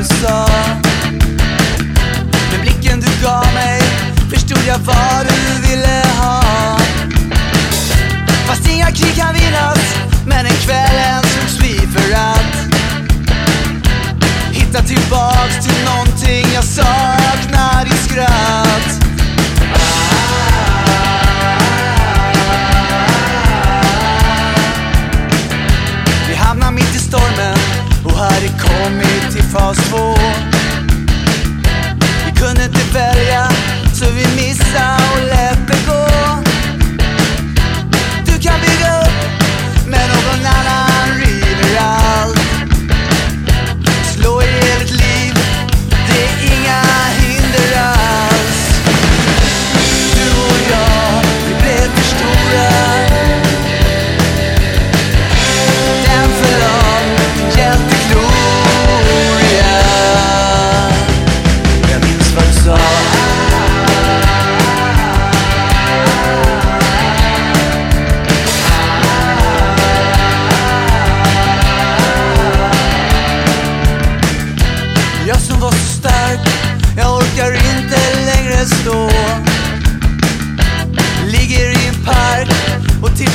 du sa. Med blicken du gav mig förstod jag vad du ville ha. Fast inga krig kan vinnas Men en kväll ens slogs vi för att Hitta tillbaks till någon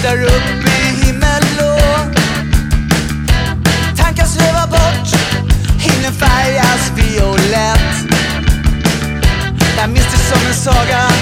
där uppe i himmelblå Tankar svävar bort, himlen färgas violett. Jag minns det som en saga.